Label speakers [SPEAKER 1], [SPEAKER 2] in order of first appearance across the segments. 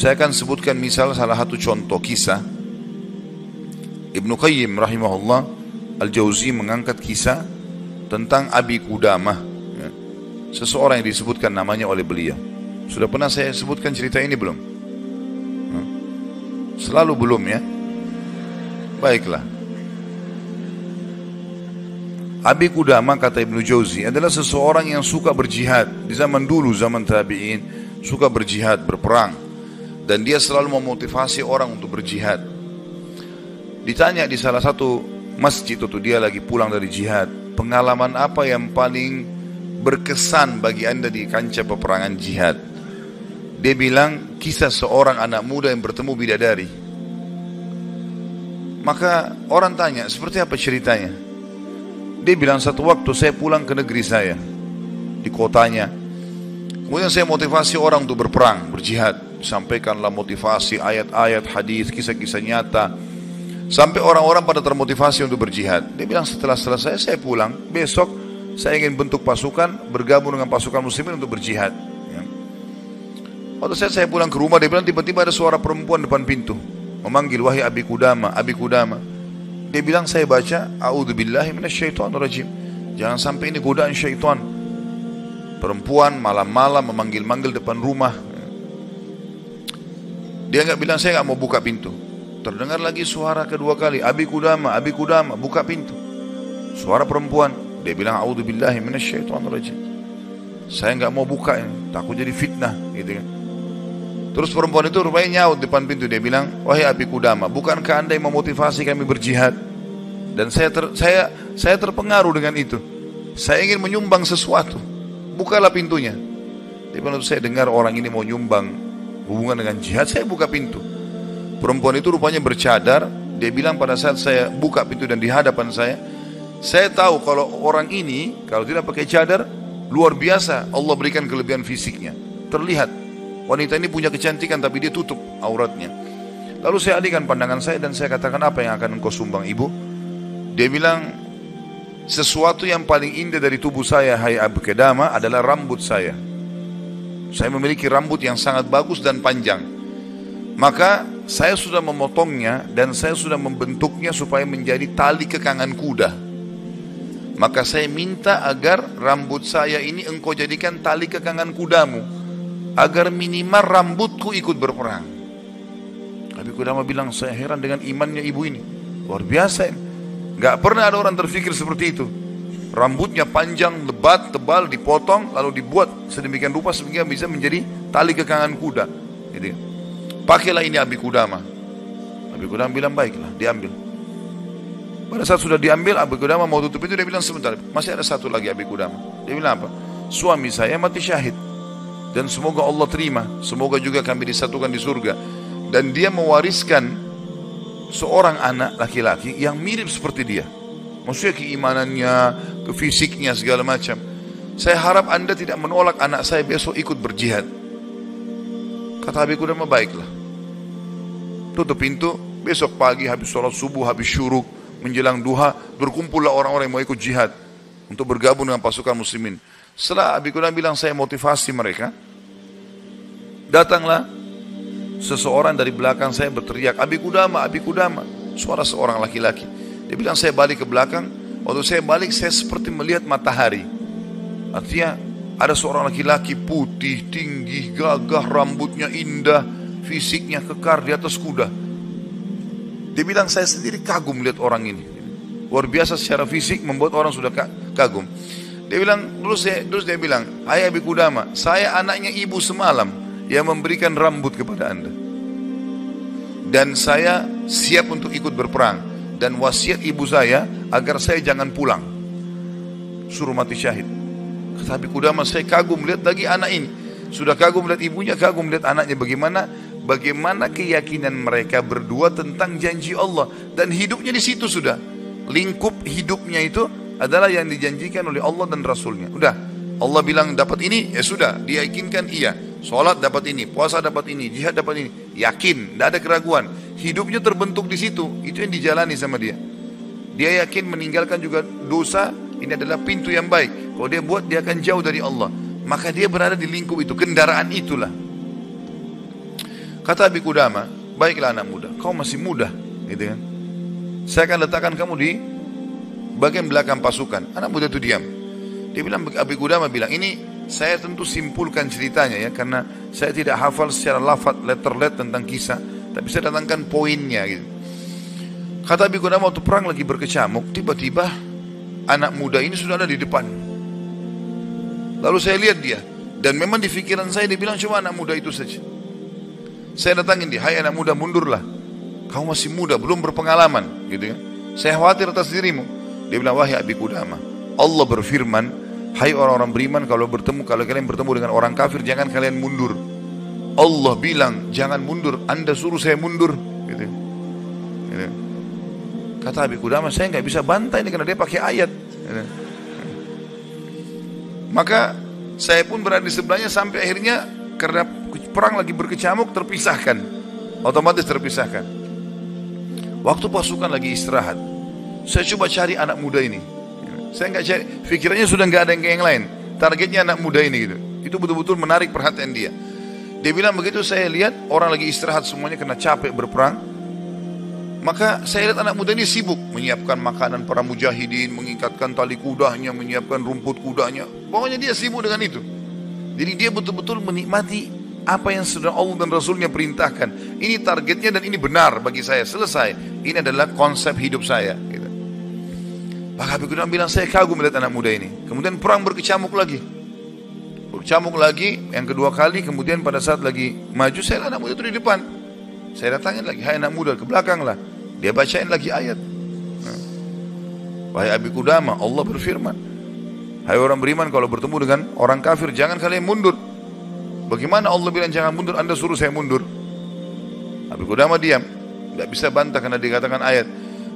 [SPEAKER 1] Saya akan sebutkan misal salah satu contoh kisah Ibnu Qayyim rahimahullah Al-Jauzi mengangkat kisah tentang Abi Kudamah ya. Seseorang yang disebutkan namanya oleh beliau Sudah pernah saya sebutkan cerita ini belum? Ya. Selalu belum ya Baiklah Abi Kudama kata Ibnu Jauzi adalah seseorang yang suka berjihad di zaman dulu zaman tabi'in suka berjihad berperang dan dia selalu memotivasi orang untuk berjihad. Ditanya di salah satu masjid itu dia lagi pulang dari jihad, pengalaman apa yang paling berkesan bagi anda di kancah peperangan jihad? Dia bilang kisah seorang anak muda yang bertemu bidadari. Maka orang tanya, seperti apa ceritanya? Dia bilang satu waktu saya pulang ke negeri saya, di kotanya. Kemudian saya motivasi orang untuk berperang, berjihad sampaikanlah motivasi ayat-ayat hadis kisah-kisah nyata. Sampai orang-orang pada termotivasi untuk berjihad. Dia bilang setelah selesai saya pulang. Besok saya ingin bentuk pasukan bergabung dengan pasukan muslimin untuk berjihad. Ya. waktu saya saya pulang ke rumah dia bilang tiba-tiba ada suara perempuan depan pintu. Memanggil wahai abi kudama abi kudama. Dia bilang saya baca a'udzubillahi minasyaitonirrajim. Jangan sampai ini godaan syaitan. Perempuan malam-malam memanggil-manggil depan rumah dia nggak bilang saya nggak mau buka pintu. Terdengar lagi suara kedua kali, Abi Kudama, Abi Kudama, buka pintu. Suara perempuan. Dia bilang, A'udzubillahi minasyaitonirrajim. Saya nggak mau buka ini, takut jadi fitnah, gitu kan. Terus perempuan itu rupanya nyaut depan pintu dia bilang, wahai Abi Kudama, bukankah anda yang memotivasi kami berjihad? Dan saya ter, saya saya terpengaruh dengan itu. Saya ingin menyumbang sesuatu. Bukalah pintunya. Dia bilang, saya dengar orang ini mau nyumbang hubungan dengan jihad, saya buka pintu. Perempuan itu rupanya bercadar, dia bilang pada saat saya buka pintu dan di hadapan saya, saya tahu kalau orang ini kalau tidak pakai cadar luar biasa Allah berikan kelebihan fisiknya. Terlihat wanita ini punya kecantikan tapi dia tutup auratnya. Lalu saya alihkan pandangan saya dan saya katakan apa yang akan engkau sumbang ibu? Dia bilang sesuatu yang paling indah dari tubuh saya hai Abu Kedama adalah rambut saya. Saya memiliki rambut yang sangat bagus dan panjang. Maka saya sudah memotongnya dan saya sudah membentuknya supaya menjadi tali kekangan kuda. Maka saya minta agar rambut saya ini engkau jadikan tali kekangan kudamu. Agar minimal rambutku ikut berperang. Tapi Kudama bilang, saya heran dengan imannya ibu ini. Luar biasa ini. Gak pernah ada orang terfikir seperti itu. Rambutnya panjang, lebat, tebal, dipotong, lalu dibuat sedemikian rupa sehingga bisa menjadi tali kekangan kuda. Gitu. Pakailah ini Abi Kudama. Abi Kudama bilang baiklah, diambil. Pada saat sudah diambil, Abi Kudama mau tutup itu dia bilang sebentar, masih ada satu lagi Abi Kudama. Dia bilang apa? Suami saya mati syahid. Dan semoga Allah terima. Semoga juga kami disatukan di surga. Dan dia mewariskan seorang anak laki-laki yang mirip seperti dia. Maksudnya keimanannya, ke fisiknya segala macam. Saya harap anda tidak menolak anak saya besok ikut berjihad. Kata Habib Kudama baiklah. Tutup pintu, besok pagi habis sholat subuh, habis syuruk, menjelang duha, berkumpullah orang-orang yang mau ikut jihad untuk bergabung dengan pasukan muslimin. Setelah Abi Kudama bilang saya motivasi mereka, datanglah seseorang dari belakang saya berteriak, Abi Kudama, Abi Kudama, suara seorang laki-laki. Dia bilang saya balik ke belakang, Waktu saya balik saya seperti melihat matahari. Artinya ada seorang laki-laki putih, tinggi, gagah, rambutnya indah, fisiknya kekar di atas kuda. Dia bilang saya sendiri kagum melihat orang ini. Luar biasa secara fisik membuat orang sudah kagum. Dia bilang, terus saya, terus dia bilang, Ayah Abi Kudama, saya anaknya ibu semalam yang memberikan rambut kepada anda. Dan saya siap untuk ikut berperang dan wasiat ibu saya agar saya jangan pulang. Suruh mati syahid. Tapi Kudama saya kagum melihat lagi anak ini. Sudah kagum melihat ibunya, kagum melihat anaknya. Bagaimana bagaimana keyakinan mereka berdua tentang janji Allah dan hidupnya di situ sudah. Lingkup hidupnya itu adalah yang dijanjikan oleh Allah dan Rasulnya. Udah, Allah bilang dapat ini, ya sudah, dia yakinkan iya. Sholat dapat ini, puasa dapat ini, jihad dapat ini. Yakin, tidak ada keraguan. Hidupnya terbentuk di situ, itu yang dijalani sama dia. Dia yakin meninggalkan juga dosa, ini adalah pintu yang baik. Kalau dia buat, dia akan jauh dari Allah. Maka dia berada di lingkup itu, kendaraan itulah. Kata Abi Kudama, baiklah anak muda, kau masih muda, gitu kan. Saya akan letakkan kamu di bagian belakang pasukan. Anak muda itu diam. Dia bilang, Abi Kudama bilang, ini saya tentu simpulkan ceritanya ya, karena saya tidak hafal secara lafad letter-let tentang kisah, tapi saya datangkan poinnya gitu. Kata Abi Kudama waktu perang lagi berkecamuk, tiba-tiba anak muda ini sudah ada di depan. Lalu saya lihat dia, dan memang di pikiran saya dia bilang cuma anak muda itu saja. Saya datangin dia, hai anak muda mundurlah. Kau masih muda, belum berpengalaman, gitu kan. Saya khawatir atas dirimu. Dia bilang, wahai Abi Kudama, Allah berfirman, hai orang-orang beriman kalau bertemu, kalau kalian bertemu dengan orang kafir, jangan kalian mundur. Allah bilang, jangan mundur, anda suruh saya mundur. Gitu. gitu. Kata Abi Kudama, saya nggak bisa bantai ini karena dia pakai ayat. Gitu. Maka saya pun berada di sebelahnya sampai akhirnya karena perang lagi berkecamuk terpisahkan. Otomatis terpisahkan. Waktu pasukan lagi istirahat, saya coba cari anak muda ini. Saya nggak cari, pikirannya sudah nggak ada yang yang lain. Targetnya anak muda ini gitu. Itu betul-betul menarik perhatian dia. Dia bilang begitu saya lihat orang lagi istirahat semuanya kena capek berperang. Maka saya lihat anak muda ini sibuk menyiapkan makanan para mujahidin, mengikatkan tali kudanya, menyiapkan rumput kudanya. Pokoknya dia sibuk dengan itu. Jadi dia betul-betul menikmati apa yang sudah Allah dan Rasulnya perintahkan. Ini targetnya dan ini benar bagi saya. Selesai. Ini adalah konsep hidup saya. Gitu. Maka Habib bilang, saya kagum melihat anak muda ini. Kemudian perang berkecamuk lagi. Berkecamuk lagi, yang kedua kali, kemudian pada saat lagi maju, saya anak muda itu di depan. Saya datangin lagi, hai anak muda, ke belakang lah. Dia bacain lagi ayat. Wahai Abi Kudama, Allah berfirman. Hai orang beriman kalau bertemu dengan orang kafir, jangan kalian mundur. Bagaimana Allah bilang jangan mundur, anda suruh saya mundur. Abi Kudama diam. Tidak bisa bantah karena dikatakan ayat.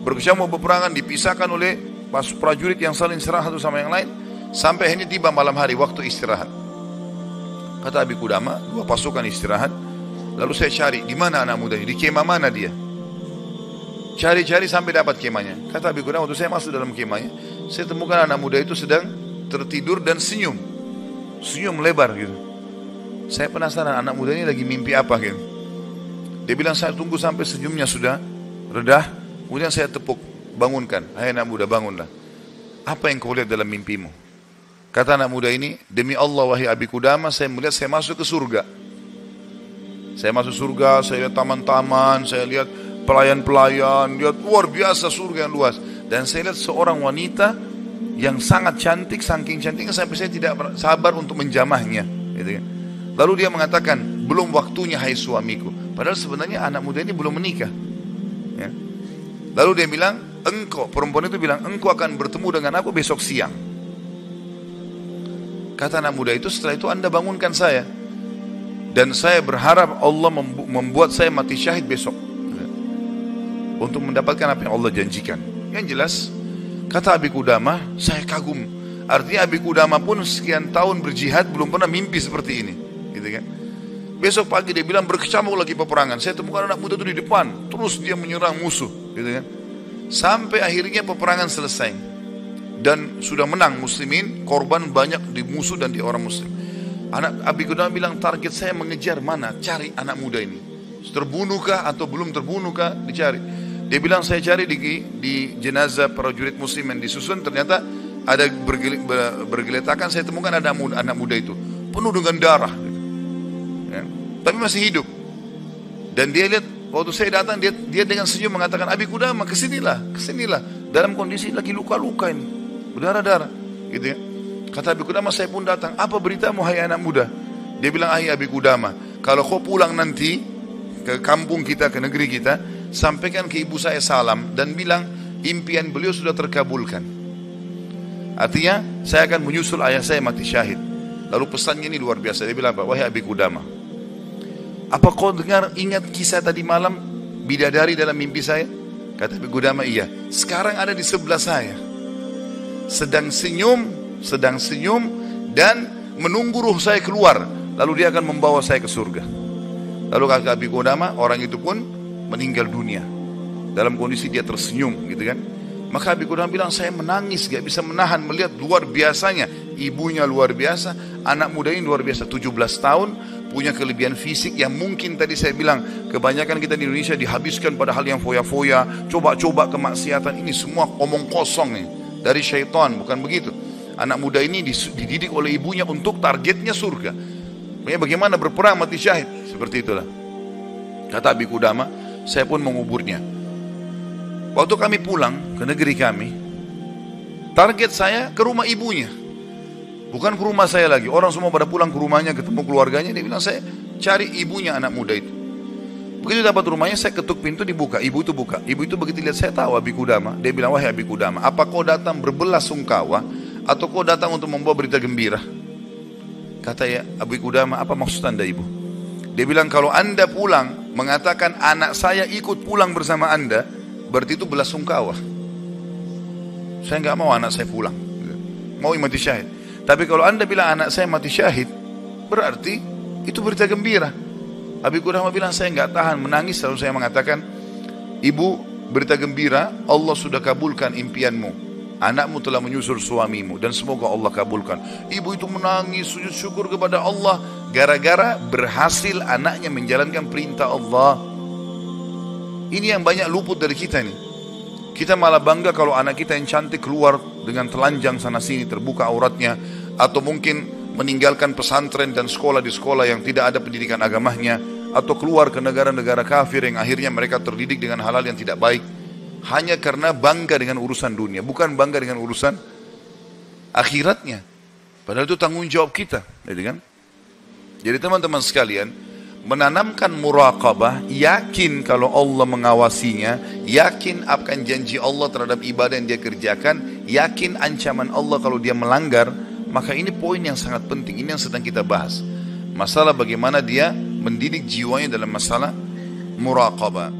[SPEAKER 1] Berkecamuk peperangan dipisahkan oleh pas prajurit yang saling serah satu sama yang lain. Sampai ini tiba malam hari waktu istirahat. Kata Abi Kudama, dua pasukan istirahat. Lalu saya cari, di mana anak muda ini? Di kemah mana dia? Cari-cari sampai dapat kemahnya. Kata Abi Qudamah, waktu saya masuk dalam kemahnya, saya temukan anak muda itu sedang tertidur dan senyum. Senyum lebar gitu. Saya penasaran anak muda ini lagi mimpi apa gitu. Dia bilang saya tunggu sampai senyumnya sudah redah. Kemudian saya tepuk, bangunkan. Hai anak muda bangunlah. Apa yang kau lihat dalam mimpimu? Kata anak muda ini, demi Allah wahai Abi Kudama, saya melihat saya masuk ke surga. Saya masuk surga, saya lihat taman-taman, saya lihat pelayan-pelayan, lihat luar biasa surga yang luas. Dan saya lihat seorang wanita yang sangat cantik, saking cantiknya sampai saya tidak sabar untuk menjamahnya. Gitu kan. Lalu dia mengatakan, belum waktunya hai suamiku. Padahal sebenarnya anak muda ini belum menikah. Ya. Lalu dia bilang, engkau, perempuan itu bilang, engkau akan bertemu dengan aku besok siang. Kata anak muda itu, setelah itu anda bangunkan saya. Dan saya berharap Allah membuat saya mati syahid besok untuk mendapatkan apa yang Allah janjikan. Yang jelas, kata Abi Kudama, saya kagum. Artinya Abi Kudama pun sekian tahun berjihad belum pernah mimpi seperti ini, gitu kan? Besok pagi dia bilang berkecamuk lagi peperangan. Saya temukan anak muda itu di depan, terus dia menyerang musuh, gitu kan? Sampai akhirnya peperangan selesai dan sudah menang muslimin, korban banyak di musuh dan di orang muslim. Anak Abi Kudama bilang target saya mengejar mana? Cari anak muda ini. Terbunuhkah atau belum terbunuhkah? Dicari. Dia bilang saya cari di, di jenazah prajurit muslim yang disusun ternyata ada bergeletakan saya temukan ada muda, anak muda itu penuh dengan darah ya. tapi masih hidup dan dia lihat waktu saya datang dia, dia dengan senyum mengatakan Abi Kudama ke sinilah ke sinilah dalam kondisi lagi luka-luka ini berdarah-darah gitu ya kata Abi Kudama saya pun datang apa beritamu hai anak muda dia bilang hai Abi Kudama kalau kau pulang nanti ke kampung kita ke negeri kita sampaikan ke ibu saya salam dan bilang impian beliau sudah terkabulkan. Artinya saya akan menyusul ayah saya mati syahid. Lalu pesannya ini luar biasa. Dia bilang apa? Wahai Abi Kudama. Apa kau dengar ingat kisah tadi malam bidadari dalam mimpi saya? Kata Abi Kudama iya. Sekarang ada di sebelah saya. Sedang senyum, sedang senyum dan menunggu ruh saya keluar. Lalu dia akan membawa saya ke surga. Lalu kata Abi Kudama, orang itu pun meninggal dunia dalam kondisi dia tersenyum gitu kan maka Abi Qudam bilang saya menangis gak bisa menahan melihat luar biasanya ibunya luar biasa anak muda ini luar biasa 17 tahun punya kelebihan fisik yang mungkin tadi saya bilang kebanyakan kita di Indonesia dihabiskan pada hal yang foya-foya, coba-coba kemaksiatan ini semua omong kosong nih dari syaitan, bukan begitu. Anak muda ini dididik oleh ibunya untuk targetnya surga. Bagaimana berperang mati syahid, seperti itulah. Kata Abi Kudama, saya pun menguburnya. Waktu kami pulang ke negeri kami, target saya ke rumah ibunya. Bukan ke rumah saya lagi. Orang semua pada pulang ke rumahnya, ketemu keluarganya. Dia bilang, saya cari ibunya anak muda itu. Begitu dapat rumahnya, saya ketuk pintu dibuka. Ibu itu buka. Ibu itu begitu lihat saya tahu Abi Kudama. Dia bilang, wahai Abi Kudama, apa kau datang berbelas sungkawa atau kau datang untuk membawa berita gembira? Kata ya Abi Kudama, apa maksud anda ibu? Dia bilang, kalau anda pulang mengatakan anak saya ikut pulang bersama anda, berarti itu belas sungkawa. Saya nggak mau anak saya pulang. Mau mati syahid. Tapi kalau anda bilang anak saya mati syahid, berarti itu berita gembira. Abi Qudama bilang saya nggak tahan menangis lalu saya mengatakan, ibu berita gembira Allah sudah kabulkan impianmu. Anakmu telah menyusul suamimu dan semoga Allah kabulkan. Ibu itu menangis sujud syukur kepada Allah gara-gara berhasil anaknya menjalankan perintah Allah. Ini yang banyak luput dari kita nih. Kita malah bangga kalau anak kita yang cantik keluar dengan telanjang sana sini terbuka auratnya atau mungkin meninggalkan pesantren dan sekolah di sekolah yang tidak ada pendidikan agamanya atau keluar ke negara-negara kafir yang akhirnya mereka terdidik dengan halal yang tidak baik hanya karena bangga dengan urusan dunia bukan bangga dengan urusan akhiratnya. Padahal itu tanggung jawab kita gitu kan? Jadi teman-teman sekalian menanamkan muraqabah yakin kalau Allah mengawasinya yakin akan janji Allah terhadap ibadah yang dia kerjakan yakin ancaman Allah kalau dia melanggar maka ini poin yang sangat penting, ini yang sedang kita bahas. Masalah bagaimana dia mendidik jiwanya dalam masalah muraqabah.